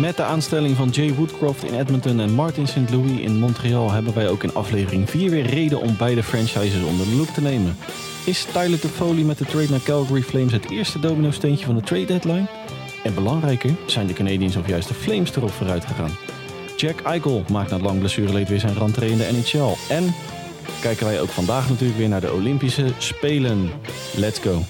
Met de aanstelling van Jay Woodcroft in Edmonton en Martin St. Louis in Montreal hebben wij ook in aflevering 4 weer reden om beide franchises onder de loep te nemen. Is Tyler Toffoli met de trade naar Calgary Flames het eerste domino-steentje van de trade deadline? En belangrijker, zijn de Canadiens of juist de Flames erop vooruit gegaan? Jack Eichel maakt na lang blessureleed weer zijn rentree in de NHL. En kijken wij ook vandaag natuurlijk weer naar de Olympische Spelen. Let's go!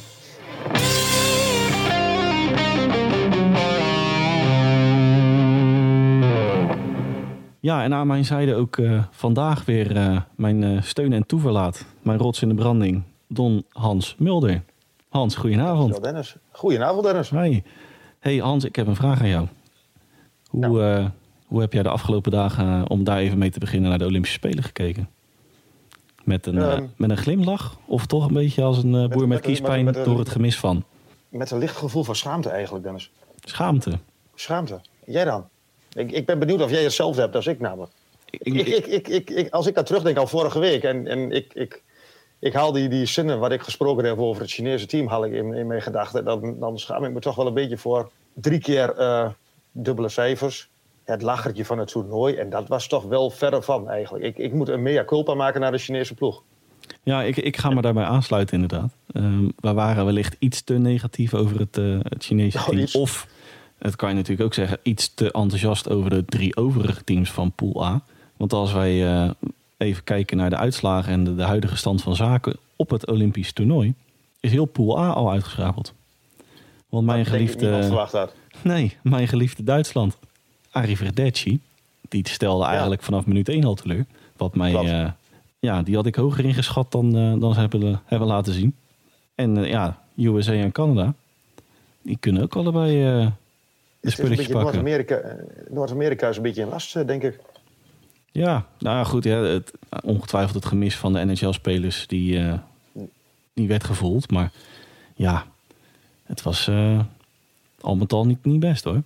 Ja, en aan mijn zijde ook uh, vandaag weer uh, mijn uh, steun en toeverlaat. Mijn rots in de branding, Don Hans Mulder. Hans, goedenavond. Dennis. Goedenavond Dennis. Hey. hey Hans, ik heb een vraag aan jou. Hoe, nou. Hoe heb jij de afgelopen dagen, om daar even mee te beginnen, naar de Olympische Spelen gekeken? Met een, um, met een glimlach? Of toch een beetje als een boer met, met kiespijn met, met, door het gemis van? Met een licht gevoel van schaamte eigenlijk, Dennis. Schaamte? Schaamte. Jij dan? Ik, ik ben benieuwd of jij hetzelfde hebt als ik namelijk. Ik, ik, ik, als ik daar terugdenk al vorige week en, en ik, ik, ik haal die, die zinnen wat ik gesproken heb over het Chinese team, haal ik in, in mijn gedachten, dan, dan schaam ik me toch wel een beetje voor drie keer uh, dubbele cijfers. Het lachertje van het toernooi. En dat was toch wel verre van eigenlijk. Ik, ik moet een mea culpa maken naar de Chinese ploeg. Ja, ik, ik ga me daarbij aansluiten inderdaad. Um, we waren wellicht iets te negatief over het, uh, het Chinese Nou, team. iets. Of het kan je natuurlijk ook zeggen, iets te enthousiast over de drie overige teams van Pool A. Want als wij uh, even kijken naar de uitslagen en de, de, huidige stand van zaken op het Olympisch toernooi, is heel Pool A al uitgeschakeld. Want mijn Dat geliefde. Nee, mijn geliefde Duitsland, Arrivederci, die stelde eigenlijk vanaf minuut 1 al teleur. Wat mij, eh, ja, die had ik hoger ingeschat dan, eh, dan ze hebben, hebben laten zien. En eh, ja, USA en Canada, die kunnen ook allebei eh, de een spulletjes pakken. Noord-Amerika, eh, Noord-Amerika is een beetje in last, eh, denk ik. Ja, nou goed. Ja, het, ongetwijfeld het gemis van de NHL-spelers die, eh, die werd gevoeld. Maar ja, het was eh, al met al niet, niet best hoor.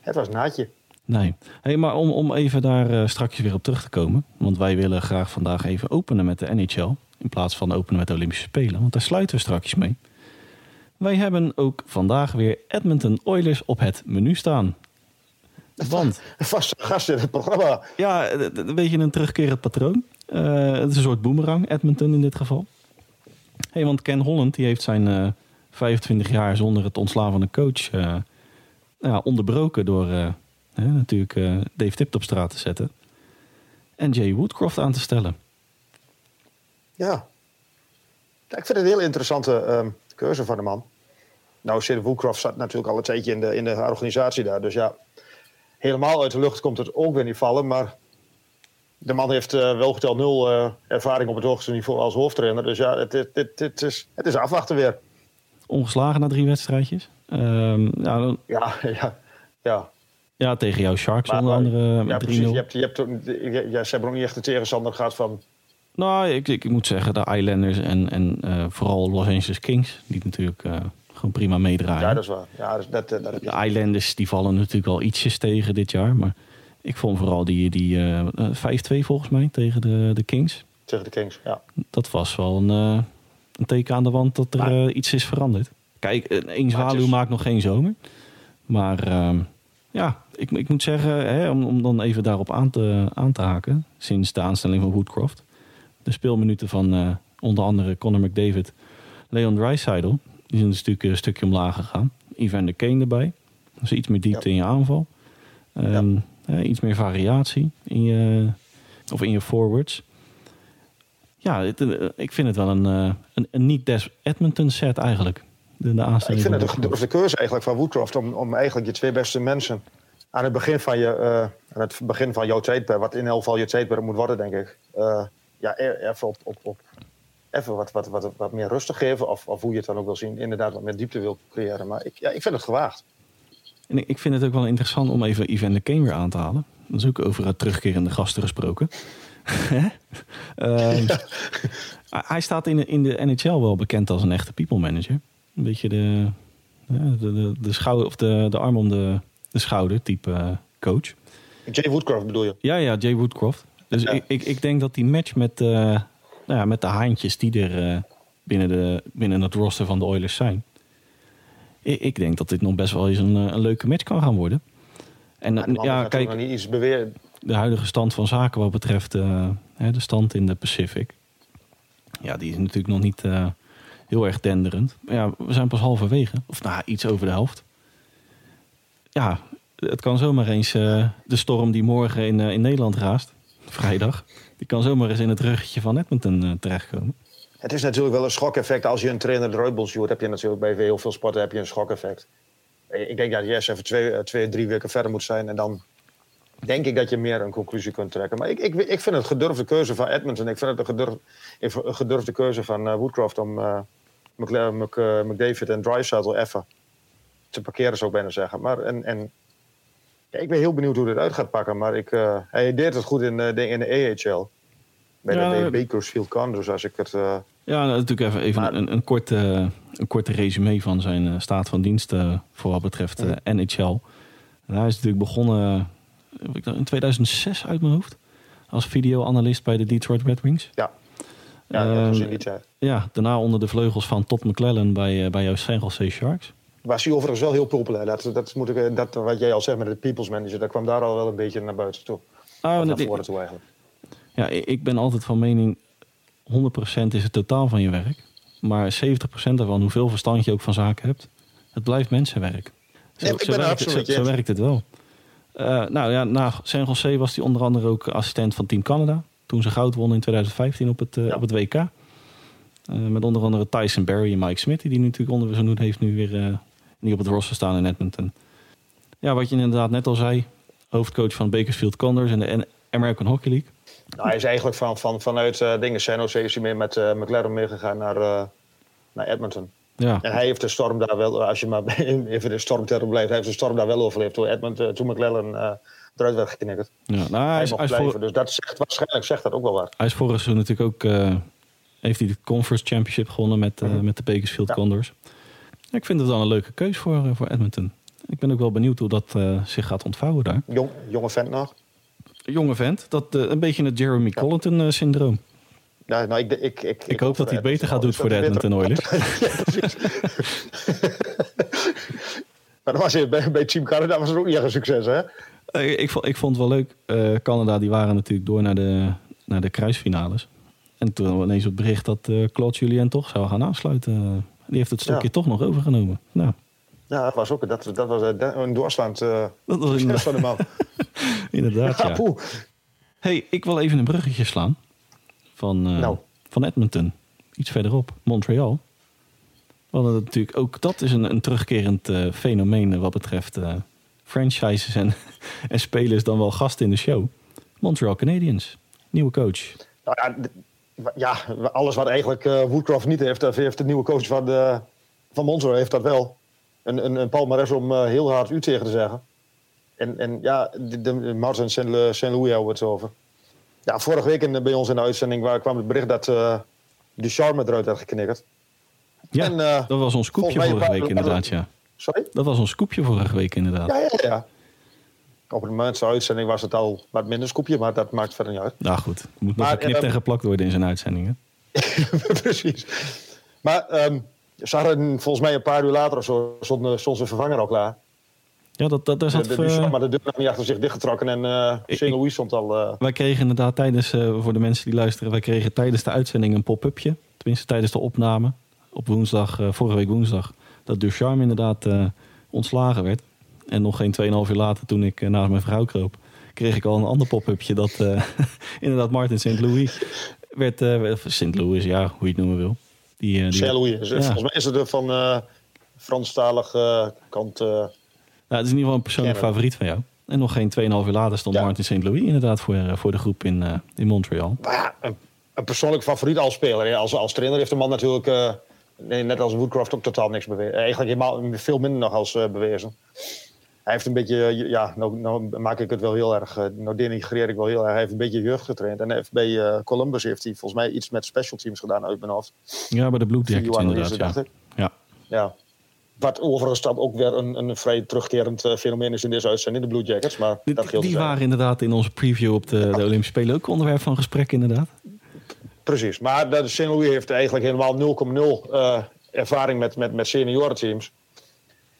Het was naadje. Nee. Hey, maar om, om even daar eh, straks weer op terug te komen. Want wij willen graag vandaag even openen met de NHL. In plaats van openen met de Olympische Spelen. Want daar sluiten we straks mee. Wij hebben ook vandaag weer Edmonton Oilers op het menu staan. Want Vaste gast in het programma. Ja, het- een beetje een terugkerend patroon. Eh, het is een soort boomerang, Edmonton in dit geval. Hey, want Ken Holland die heeft zijn eh, 25 jaar zonder het ontslaan van een coach eh, ja, onderbroken door eh, hè, natuurlijk eh, Dave Tipt op straat te zetten. En Jay Woodcroft aan te stellen. Ja. Ja, Ik vind het een heel interessante ehm, keuze van de man. Nou, Sid Woodcroft zat natuurlijk al een tijdje in de, in de organisatie daar. Dus ja, helemaal uit de lucht komt het ook weer niet vallen. Maar de man heeft eh, wel geteld nul eh, ervaring op het hoogste niveau als hoofdtrainer. Dus ja, het, het, het, het is, het is afwachten weer. Ongeslagen na drie wedstrijdjes. Ehm, dan- Ja, ja, ja. Ja, tegen jouw Sharks Maar- onder andere ja met 3-0. precies. Je hebt, je hebt, ja, ze hebben ook niet echt de tegenstander gehad van... Nou, ik, ik moet zeggen, de Islanders en, en eh, vooral Los Angeles Kings, die natuurlijk eh, gewoon prima meedraaien. Ja, dat is waar. Ja, dat, dat, dat heb je. De Islanders die vallen natuurlijk al ietsjes tegen dit jaar. Maar ik vond vooral die, die eh, eh, 5-2 volgens mij tegen de, de Kings. Tegen de Kings, ja. Dat was wel een, eh, een teken aan de wand dat er Maar- iets is veranderd. Kijk, één het zwaluw maakt nog geen zomer. Maar ehm, ja, ik, ik moet zeggen, hè, om, om dan even daarop aan te, aan te haken. Sinds de aanstelling van Woodcroft. De speelminuten van eh, onder andere Conor McDavid, Leon Draisaitl. Die zijn een stukje, een stukje omlaag gegaan. Evander Kane erbij. Dus iets meer diepte Ja. in je aanval. Ehm, hè, iets meer variatie in je, of in je forwards. Ja, het, eh, ik vind het wel een, eh, een, een niet des Edmonton set eigenlijk. De, de Ik vind het een gedurfde keuze eigenlijk van Woodcroft om, om eigenlijk je twee beste mensen aan het begin van je, eh, aan het begin van jouw tijdperk, wat in elk geval je tijdperk moet worden, denk ik. eh, ja, e- even op, op, op even wat, wat, wat, wat meer rustig geven, of, of hoe je het dan ook wil zien, inderdaad wat meer diepte wil creëren. Maar ik, ja, ik vind het gewaagd. En ik- vind het ook wel interessant om even Evander Kane weer aan te halen. Dat is ook over het terugkerende gasten gesproken. Ehm, hij- staat in de, in de NHL wel bekend als een echte people manager. Een beetje de, de, de, de, schouder, of de, de arm om de, de schouder type eh, coach. Jay Woodcroft bedoel je? Ja, ja, Jay Woodcroft. Dus Ik, ik, ik, denk dat die match met, uh, nou ja, met de haantjes die er uh, binnen, de, binnen het roster van de Oilers zijn. Ik, ik denk dat dit nog best wel eens een, een leuke match kan gaan worden. En ja, ja kijk, niet iets de huidige stand van zaken wat betreft uh, de stand in de Pacific. Ja, die is natuurlijk nog niet heel erg denderend. Maar ja, we zijn pas halverwege. Of nou, iets over de helft. Ja, het kan zomaar eens uh, de storm die morgen in, uh, in Nederland raast, vrijdag, die kan zomaar eens in het ruggetje van Edmonton uh, terechtkomen. Het is natuurlijk wel een schokeffect. Als je een trainer eruit bonjourt, heb je natuurlijk bij heel veel sporten heb je een schokeffect. Ik denk dat je eerst even twee, twee, drie weken verder moet zijn. En dan denk ik dat je meer een conclusie kunt trekken. Maar ik, ik, ik vind het gedurfde keuze van Edmonton. Ik vind het een gedurfde, een gedurfde keuze van Woodcroft om McDavid en Drysdale even te parkeren, zou ik bijna zeggen. Maar en, en ja, ik ben heel benieuwd hoe dit uit gaat pakken. Maar ik, uh, hij deed het goed in, de, in de AHL. Bij ja, de Bakersfield Condors, als ik het... Uh... Ja, natuurlijk even, even een, een, korte, een korte resume van zijn staat van dienst voor wat betreft. NHL. En hij is natuurlijk begonnen in 2006 uit mijn hoofd. Als videoanalist bij de Detroit Red Wings. Ja, ja dat was in die tijd. Ja, daarna onder de vleugels van Todd McClellan bij, bij jouw San Jose Sharks was hij overigens wel heel populair. Dat, dat, moet ik, dat wat jij al zegt met de people's manager, dat kwam daar al wel een beetje naar buiten toe. Oh, naar voren toe eigenlijk. Ja, ik ben altijd van mening, 100% is het totaal van je werk. Maar 70% daarvan, hoeveel verstand je ook van zaken hebt, het blijft mensenwerk. Zo, werkt, het, zo, zo werkt, het wel. Uh, nou ja, na San Jose was hij onder andere ook assistent van Team Canada. Toen ze goud wonnen in 2015 op het, uh, op het WK. Uh, met onder andere Tyson Berry en Mike Smith, die natuurlijk onder zijn hoed heeft nu weer die op het roster staan in Edmonton. Ja, wat je inderdaad net al zei, hoofdcoach van Bakersfield Condors en de American Hockey League. Nou, hij is eigenlijk van, van, vanuit uh, dingen San Jose is hij meer met uh, McLaren meegegaan naar, uh, naar Edmonton. Ja. En hij heeft de storm daar wel, als je maar even de stormterror blijft, hij heeft de storm daar wel overleefd toen, Edmonton, toen McLaren eruit werd geknikkerd. Ja, nou, hij, is, hij is voor... Dus dat zegt, waarschijnlijk zegt dat ook wel waar. Hij is vorig seizoen natuurlijk ook, heeft hij de Conference Championship gewonnen met, mm -hmm. met de Bakersfield ja. Condors. Ik vind het wel een leuke keus voor, eh, voor Edmonton. Ik ben ook wel benieuwd hoe dat uh, zich gaat ontvouwen daar. Jong, jonge vent nog? Jonge vent. Dat, uh, een beetje het Jeremy ja. Collington-syndroom. Ja, nou, ik, ik, ik, ik, hoop dat hij het beter gaat doen voor de Edmonton Oilers. precies. maar dan was bij, bij Team Canada was het ook niet echt een succes, hè? Ik, vond, ik vond het wel leuk. Canada die waren natuurlijk door naar de, naar de kruisfinales. En toen ineens het bericht dat Claude Julien toch zou gaan aansluiten die heeft het stokje toch nog overgenomen. Nou. Ja, dat was ook dat, dat was eh, een doorslaan. Uh, dat was een van de man. Inderdaad, ja. ja. hey, ik wil even een bruggetje slaan van, uh, nou. van Edmonton. Iets verderop, Montreal. Want natuurlijk ook dat is een, een terugkerend uh, fenomeen wat betreft franchises en, en spelers dan wel gasten in de show. Montreal Canadiens, nieuwe coach. Nou ja, ja, alles wat eigenlijk uh, Woodcroft niet heeft, heeft de nieuwe coach van, de, van Monzo heeft dat wel. Een, een, een palmares om uh, heel hard u tegen te zeggen. En, en ja, de, de Martin Saint-Louis hebben we het over. Ja, vorige week in, bij ons in de uitzending waar kwam het bericht dat uh, de Charme eruit werd geknikkerd. Ja, en, dat was ons koepje vorige week inderdaad, ja. Sorry? Dat was ons koepje vorige week inderdaad. Ja, ja, ja. Op de mensen uitzending was het al wat minder scoopje, maar dat maakt verder niet uit. Nou goed, moet nog geknipt en geplakt worden in zijn uitzendingen. Precies. Maar um, ze hadden volgens mij een paar uur later of zo stond, stond zijn vervanger al klaar. Ja, dat, dat, daar zat... De, de, de, maar de deur had niet achter zich dichtgetrokken en uh, Louis stond al... Uh... Wij kregen inderdaad tijdens, uh, voor de mensen die luisteren, wij kregen tijdens de uitzending een pop-upje. Tenminste tijdens de opname. Op woensdag, vorige week woensdag. Dat Ducharme inderdaad ontslagen werd. En nog geen 2,5 uur later, toen ik uh, naast mijn vrouw kroop, kreeg ik al een ander pop-upje. Dat uh, inderdaad Martin St. Louis werd. Uh, St. Louis, ja, hoe je het noemen wil. Die, die, St. Louis. Ja. Volgens mij is het er van Franstalige kant. nou, het is in ieder geval een persoonlijk favoriet van jou. En nog geen 2,5 uur later stond ja. Martin St. Louis inderdaad voor, voor de groep in, in Montreal. Maar ja, een, een persoonlijk favoriet als speler. Als, als trainer heeft de man natuurlijk, nee, net als Woodcroft, ook totaal niks bewezen. Eigenlijk helemaal, veel minder nog als bewezen hij heeft een beetje, ja, nou, nou, maak ik het wel heel erg, eh, nou denigreer ik wel heel erg. Hij heeft een beetje jeugd getraind. En heeft bij uh, Columbus heeft hij volgens mij iets met special teams gedaan uit mijn hoofd. Ja, bij de Blue Jackets inderdaad, ja. ja. ja. Wat overigens dan ook weer een, een vrij terugkerend uh, fenomeen is in deze uitzending, de Blue Jackets. Maar die, dat die waren inderdaad in onze preview op de, de Olympische Spelen ook onderwerp van gesprek, inderdaad. Precies, maar de St. Louis heeft eigenlijk helemaal 0,0 uh, ervaring met, met, met seniorenteams.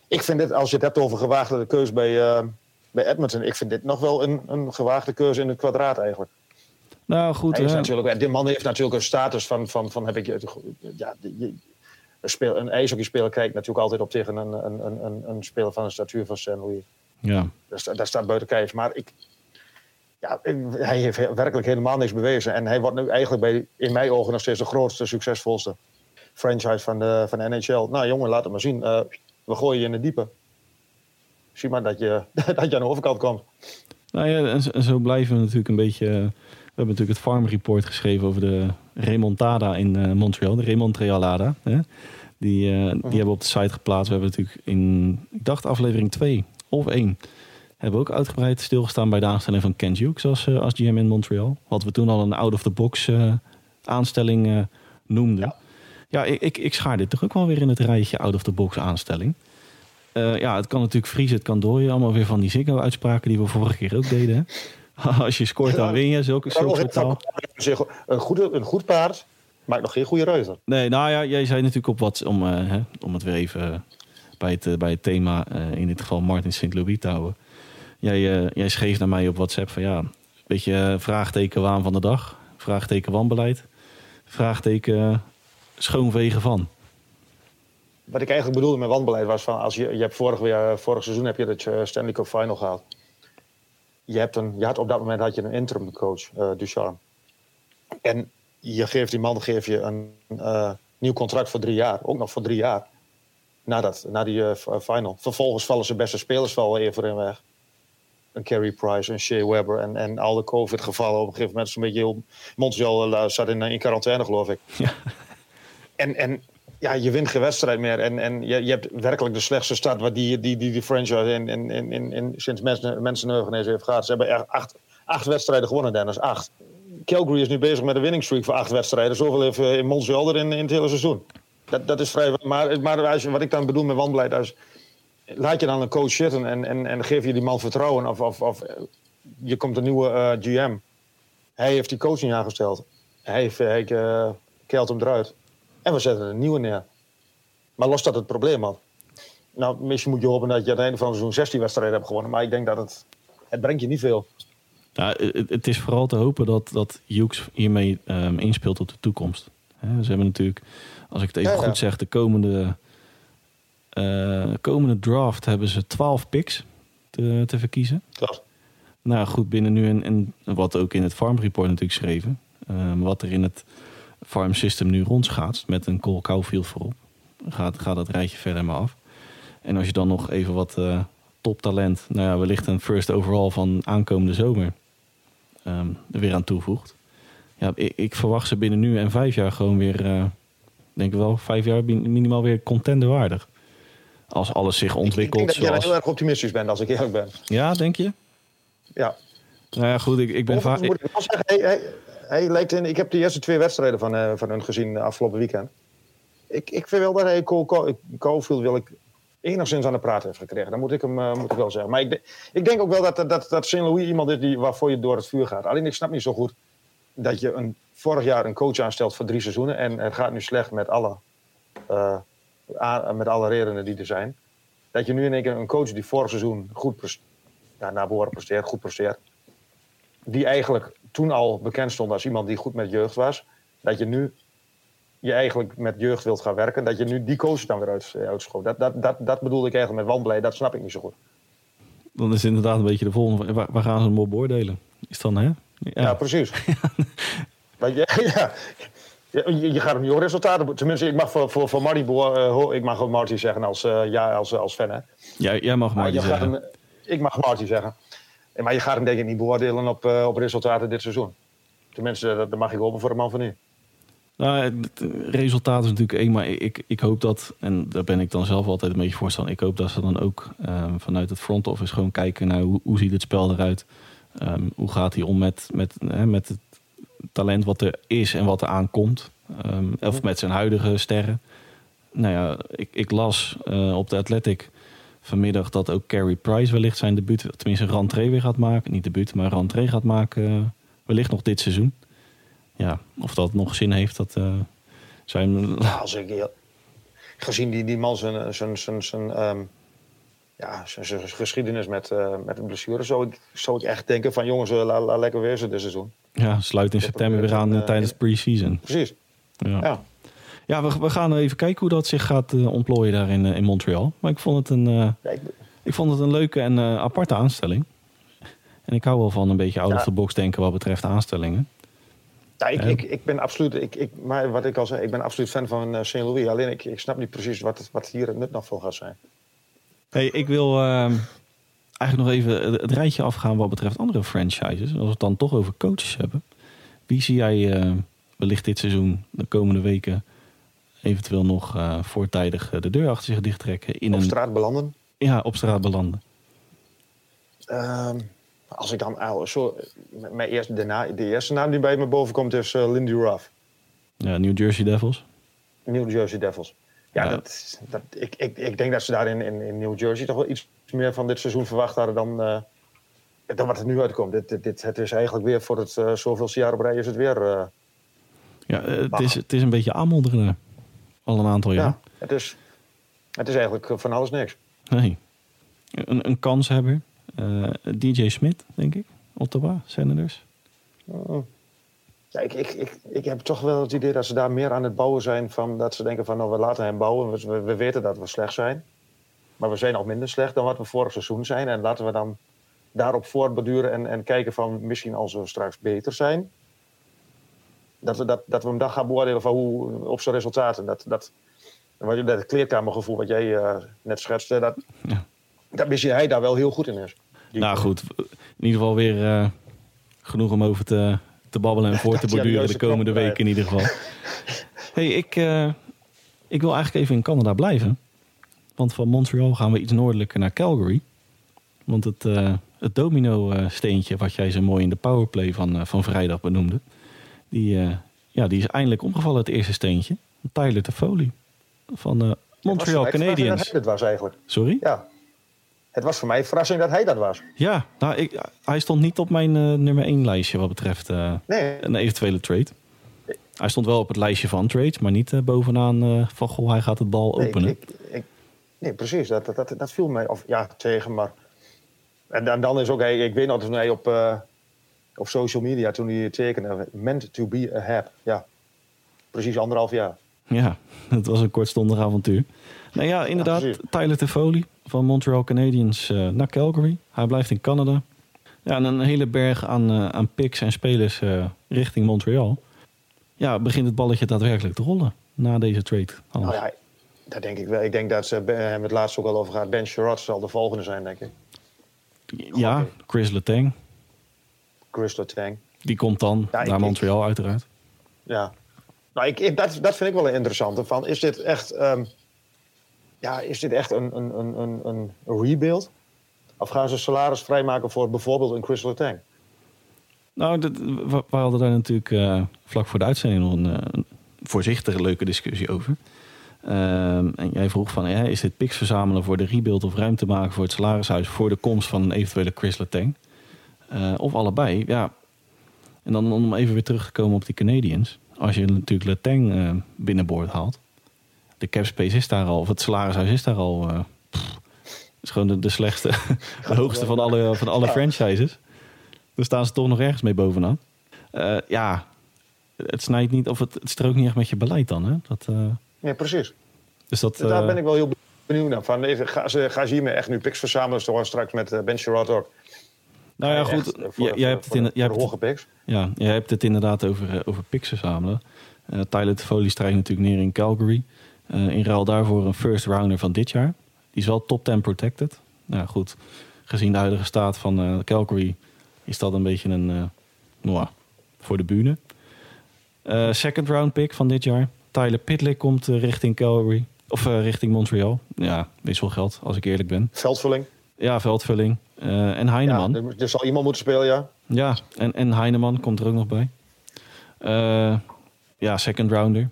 Ik vind dit, als je het hebt over gewaagde keuze bij, uh, bij Edmonton, ik vind dit nog wel een, een gewaagde keuze in het kwadraat eigenlijk. Nou goed, Hij is natuurlijk, die man heeft natuurlijk een status van, van, van heb ik ja, je, een, speel, een ijshockeyspeler kijkt natuurlijk altijd op tegen een, een, een, een speler van een statuur van St. Louis. Ja. Dat, dat staat buiten kijf. Maar ik, ja, hij heeft werkelijk helemaal niks bewezen. En hij wordt nu eigenlijk bij, in mijn ogen nog steeds de grootste, succesvolste franchise van de, van de NHL. Nou jongen, laat het maar zien. Uh, we gooien je in de diepe. Zie maar dat je, dat je aan de overkant komt. Nou ja, en zo blijven we natuurlijk een beetje... We hebben natuurlijk het Farm Report geschreven over de remontada in uh, Montreal. De remontrealada. Hè? Die, uh, die uh-huh. hebben we op de site geplaatst. We hebben natuurlijk in, ik dacht aflevering 2 of 1... hebben we ook uitgebreid stilgestaan bij de aanstelling van Ken Hughes als, uh, als GM in Montreal. Wat we toen al een out-of-the-box aanstelling noemden. Ja, ja ik, ik, ik, schaar dit toch ook wel weer in het rijtje out-of-the-box aanstelling. ja, het kan natuurlijk vriezen, het kan dooien. Allemaal weer van die Ziggo-uitspraken die we vorige keer ook deden. Hè? Als je scoort, dan win je. Zulke, zulke taal. Een, goede, een goed paard maakt nog geen goede reuzen. Nee, nou ja, jij zei natuurlijk op wat, om, uh, hè, om het weer even bij het, uh, bij het thema, in dit geval Martin St. Louis te houden. Jij, jij schreef naar mij op WhatsApp van ja, weet je, vraagteken waan van de dag, vraagteken wanbeleid, vraagteken schoonvegen van. Wat ik eigenlijk bedoelde met wanbeleid was van als je, je hebt vorig, weer, vorig seizoen heb je het Stanley Cup Final gehaald je, hebt een, je had op dat moment had je een interim coach, uh, Ducharme. En je geeft die man geef je een uh, nieuw contract voor drie jaar. Ook nog voor drie jaar. Na, dat, na die uh, final. Vervolgens vallen zijn beste spelers wel even in weg. Een Carey Price, een Shea Weber en, en al de COVID-gevallen. Op een gegeven moment is een beetje heel... Montreal zat in, in quarantaine, geloof ik. Ja. En, en ja, je wint geen wedstrijd meer. En, en je, je hebt werkelijk de slechtste start wat die, die, die, die franchise in, in, in, in, sinds mensen, mensen heeft gehad. Ze hebben echt acht, acht wedstrijden gewonnen, Dennis. Acht. Calgary is nu bezig met een winning streak voor acht wedstrijden. Zoveel heeft in Montreal in, in het hele seizoen. Dat, dat is vrij. Maar, maar als wat ik dan bedoel met wanbeleid, is, laat je dan een coach zitten en, en, en geef je die man vertrouwen. Of, of, of je komt een nieuwe uh, GM. Hij heeft die coach niet aangesteld. Hij, heeft, hij uh, keilt hem eruit. En we zetten een nieuwe neer. Maar lost dat het probleem had? Nou, misschien moet je hopen dat je aan het einde van zo'n 16 wedstrijden hebt gewonnen. Maar ik denk dat het, het brengt je niet veel. Ja, het, het is vooral te hopen dat, dat Hughes hiermee um, inspeelt op de toekomst. He, ze hebben natuurlijk, als ik het even goed zeg, de komende, uh, komende draft hebben ze 12 picks te, te verkiezen. Klopt. Nou goed, binnen nu en, en wat ook in het Farm Report natuurlijk schreven. Um, wat er in het farm system nu rondschaat met een Cole Caulfield voorop. Gaat, gaat dat rijtje verder maar af. En als je dan nog even wat uh, toptalent, nou ja, wellicht een first overall van aankomende zomer um, er weer aan toevoegt. Ja, ik, ik, verwacht ze binnen nu en vijf jaar gewoon weer, uh, denk ik wel, vijf jaar minimaal weer contenderwaardig. Als alles zich ontwikkelt. Ik, denk dat zoals... jij heel erg optimistisch bent, als ik eerlijk ben. Ja, denk je? Ja. Nou ja, goed, ik, ik ben vaak... Moet ik wel zeggen, hey, hey, hij lijkt in, ik heb de eerste twee wedstrijden van, uh, van hun gezien afgelopen weekend. Ik, ik vind wel dat hij Cofield wil ik enigszins aan de praat heeft gekregen. Dat moet ik hem uh, moet ik wel zeggen. Maar ik, ik denk ook wel dat, dat, dat St. Louis iemand is die, waarvoor je door het vuur gaat. Alleen ik snap niet zo goed dat je een, vorig jaar een coach aanstelt voor drie seizoenen. En het gaat nu slecht met alle, uh, met alle redenen die er zijn. Dat je nu in één keer een coach die vorig seizoen goed ja, naar behoren goed presteert. Die eigenlijk toen al bekend stond als iemand die goed met jeugd was, dat je nu je eigenlijk met jeugd wilt gaan werken, dat je nu die coach dan weer uit, eh, uitschoopt. Dat, dat, dat, dat bedoelde ik eigenlijk met wanbeleid, dat snap ik niet zo goed. Dan is het inderdaad een beetje de volgende, waar, waar gaan ze hem op beoordelen? Is dan, hè? Ja, ja precies. maar je, ja, je, je, gaat hem nieuwe resultaten. Tenminste, ik mag voor, voor, voor Marty, uh, ik mag ook Marty zeggen als, uh, ja, als, als fan. Hè? Ja, jij mag Marty zeggen. Hem, ik mag Marty zeggen. Maar je gaat hem denk ik niet beoordelen op, uh, op resultaten dit seizoen. Tenminste, dat, mag ik hopen voor de man van nu. Nou, het resultaat is natuurlijk één, maar ik, ik hoop dat, en daar ben ik dan zelf altijd een beetje voorstander. Ik hoop dat ze dan ook um, vanuit het front office gewoon kijken naar hoe, hoe ziet het spel eruit. Um, hoe gaat hij om met, met, hè, met het talent wat er is en wat er aankomt. Um, of met zijn huidige sterren. nou ja, ik, ik las op de Athletic vanmiddag dat ook Carey Price wellicht zijn debuut, tenminste een rentree weer gaat maken. Niet debuut, maar een rentree gaat maken. wellicht nog dit seizoen. Ja, of dat nog zin heeft, dat zijn... Nou, als ik, gezien die, die man zijn, zijn, zijn, zijn, um, ja, zijn, geschiedenis met, uh, met een blessure, zou ik, zou ik echt denken van jongens, uh, laat la, lekker weer dit seizoen. Ja, sluit in september weer aan tijdens pre-season. Precies. Ja. ja. Ja, we, we gaan even kijken hoe dat zich gaat uh, ontplooien daar in, in Montreal. Maar ik vond het een, ja, ik... ik... vond het een leuke en aparte aanstelling. En ik hou wel van een beetje out of the box denken wat betreft aanstellingen. Ja, ik, ik, ik ben absoluut, ik, ik, maar wat ik al zei, ik ben absoluut fan van uh, Saint Louis. Alleen ik, ik snap niet precies wat, wat hier het nut nog voor gaat zijn. Hey, ik wil uh, eigenlijk nog even het rijtje afgaan wat betreft andere franchises. Als we het dan toch over coaches hebben. Wie zie jij uh, wellicht dit seizoen, de komende weken, eventueel nog uh, voortijdig de deur achter zich dichttrekken? In op een... straat belanden? Ja, op straat belanden. Um, als ik dan zo, mijn eerste, de, na, de eerste naam die bij me boven komt is uh, Lindy Ruff. Ja, New Jersey Devils. New Jersey Devils. Ja, ja. Dat, dat, ik, ik, ik denk dat ze daar in, in, in, New Jersey toch wel iets meer van dit seizoen verwacht hadden dan, dan wat er nu uitkomt. Dit, dit, dit, het is eigenlijk weer voor het zoveelste jaar op rij is het weer... Ja, het is, het is een beetje aanmodderen. Al een aantal jaar. Ja, het is, het is eigenlijk van alles niks. Nee. Een, een kanshebber. Uh, DJ Smith, denk ik. Ottawa, Senators. Oh. Ja, ik, ik, ik, ik heb toch wel het idee dat ze daar meer aan het bouwen zijn. Van, dat ze denken van nou, we laten hem bouwen. We, we weten dat we slecht zijn. Maar we zijn nog minder slecht dan wat we vorig seizoen zijn. En laten we dan daarop voortborduren en, en kijken van misschien als we straks beter zijn. Dat we, dat, dat we hem dan gaan beoordelen van hoe, op zijn resultaten. Dat, dat, dat kleerkamergevoel wat jij uh, net schetste, dat, ja. dat misschien hij daar wel heel goed in is. Nou goed, in ieder geval weer uh, genoeg om over te, te babbelen en voor te borduren de komende weken in ieder geval. hey, ik, uh, ik wil eigenlijk even in Canada blijven. Want van Montreal gaan we iets noordelijker naar Calgary. Want het, het domino-steentje, wat jij zo mooi in de powerplay van, van vrijdag benoemde, die, ja, die is eindelijk omgevallen, het eerste steentje. Tyler Toffoli van Montreal Canadiens. Dat was eigenlijk. Sorry? Ja, het was voor mij een verrassing dat hij dat was. Ja, nou, ik, hij stond niet op mijn uh, nummer 1 lijstje wat betreft uh, nee. een eventuele trade. Hij stond wel op het lijstje van trades, maar niet uh, bovenaan van goh, hij gaat het bal nee, openen. Ik, ik, nee, precies. Dat, dat, dat, viel mij of, ja, tegen. Maar... En dan, dan is ook, hij, ik weet nog toen hij op, op social media, toen hij tekende, meant to be a hap. Ja, precies anderhalf jaar. Ja, het was een kortstondig avontuur. Nou ja, inderdaad, ja, Tyler Toffoli van Montreal Canadiens uh, naar Calgary. Hij blijft in Canada. Ja, en een hele berg aan, uh, aan picks en spelers uh, richting Montreal. Ja, begint het balletje daadwerkelijk te rollen na deze trade. Nou ja, dat denk ik wel. Ik denk dat ze hebben het laatst ook al over gaat. Ben Sherrod zal de volgende zijn, denk ik. Ja, Chris Letang. Chris Letang. Die komt dan ja, naar Montreal, uiteraard. Ja. Nou, ik, dat, dat vind ik wel interessant. Van, is dit echt... Um, ja, is dit echt een, een, een, een, een rebuild? Of gaan ze salaris vrijmaken voor bijvoorbeeld een Crystal Tank? Nou, dat, we, hadden daar natuurlijk uh, vlak voor de uitzending nog een, een voorzichtige leuke discussie over. Uh, en jij vroeg van, ja, is dit picks verzamelen voor de rebuild of ruimte maken voor het salarishuis voor de komst van een eventuele Chris Letang? Uh, of allebei, ja. En dan om even weer terug te komen op die Canadians. Als je natuurlijk Letang binnenboord haalt, de cap space is daar al, of het salarishuis is daar al. Uh, is gewoon de, de slechtste, de hoogste van alle, van alle franchises. Daar staan ze toch nog ergens mee bovenaan. Uh, ja, het snijdt niet, of het, het strookt niet echt met je beleid dan. Hè? Dat, uh... Ja, precies. Dus dat, daar ben ik wel heel benieuwd naar. Van, gaan, ze, gaan ze hiermee echt nu picks verzamelen? Zoals straks met Ben Sherrod ook. Nou ja, goed. jij hebt het in, jij hebt hoge picks. Ja, jij hebt het inderdaad over, over picks verzamelen. Uh, Tyler Folie strijkt natuurlijk neer in Calgary. Uh, in ruil daarvoor een first rounder van dit jaar. Die is wel top 10 protected. Nou goed, gezien de huidige staat van uh, Calgary is dat een beetje een uh, voor de bühne. second round pick van dit jaar. Tyler Pitlick komt richting Calgary. Of richting Montreal. Ja, geld als ik eerlijk ben. Veldvulling. Ja, veldvulling. En Heineman. Ja, er, zal iemand moeten spelen, ja. Ja, en, en Heineman komt er ook nog bij. ja, second rounder.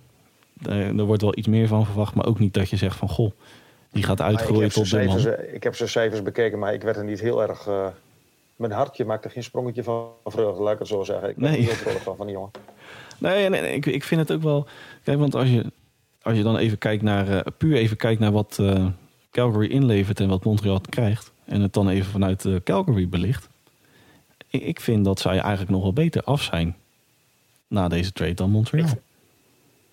er wordt wel iets meer van verwacht, maar ook niet dat je zegt van goh, die gaat uitgroeien tot de man. Ik heb zijn cijfers bekeken, maar ik werd er niet heel erg. Mijn hartje maakte geen sprongetje van vreugde, laat ik het zo zeggen. Ik ben nee. niet heel van, van die jongen. Nee, nee, ik, ik vind het ook wel. Kijk, want als je, als je dan even kijkt naar. Puur even kijkt naar wat Calgary inlevert en wat Montreal krijgt. En het dan even vanuit uh, Calgary belicht. Ik, vind dat zij eigenlijk nog wel beter af zijn. Na deze trade dan Montreal. Ik,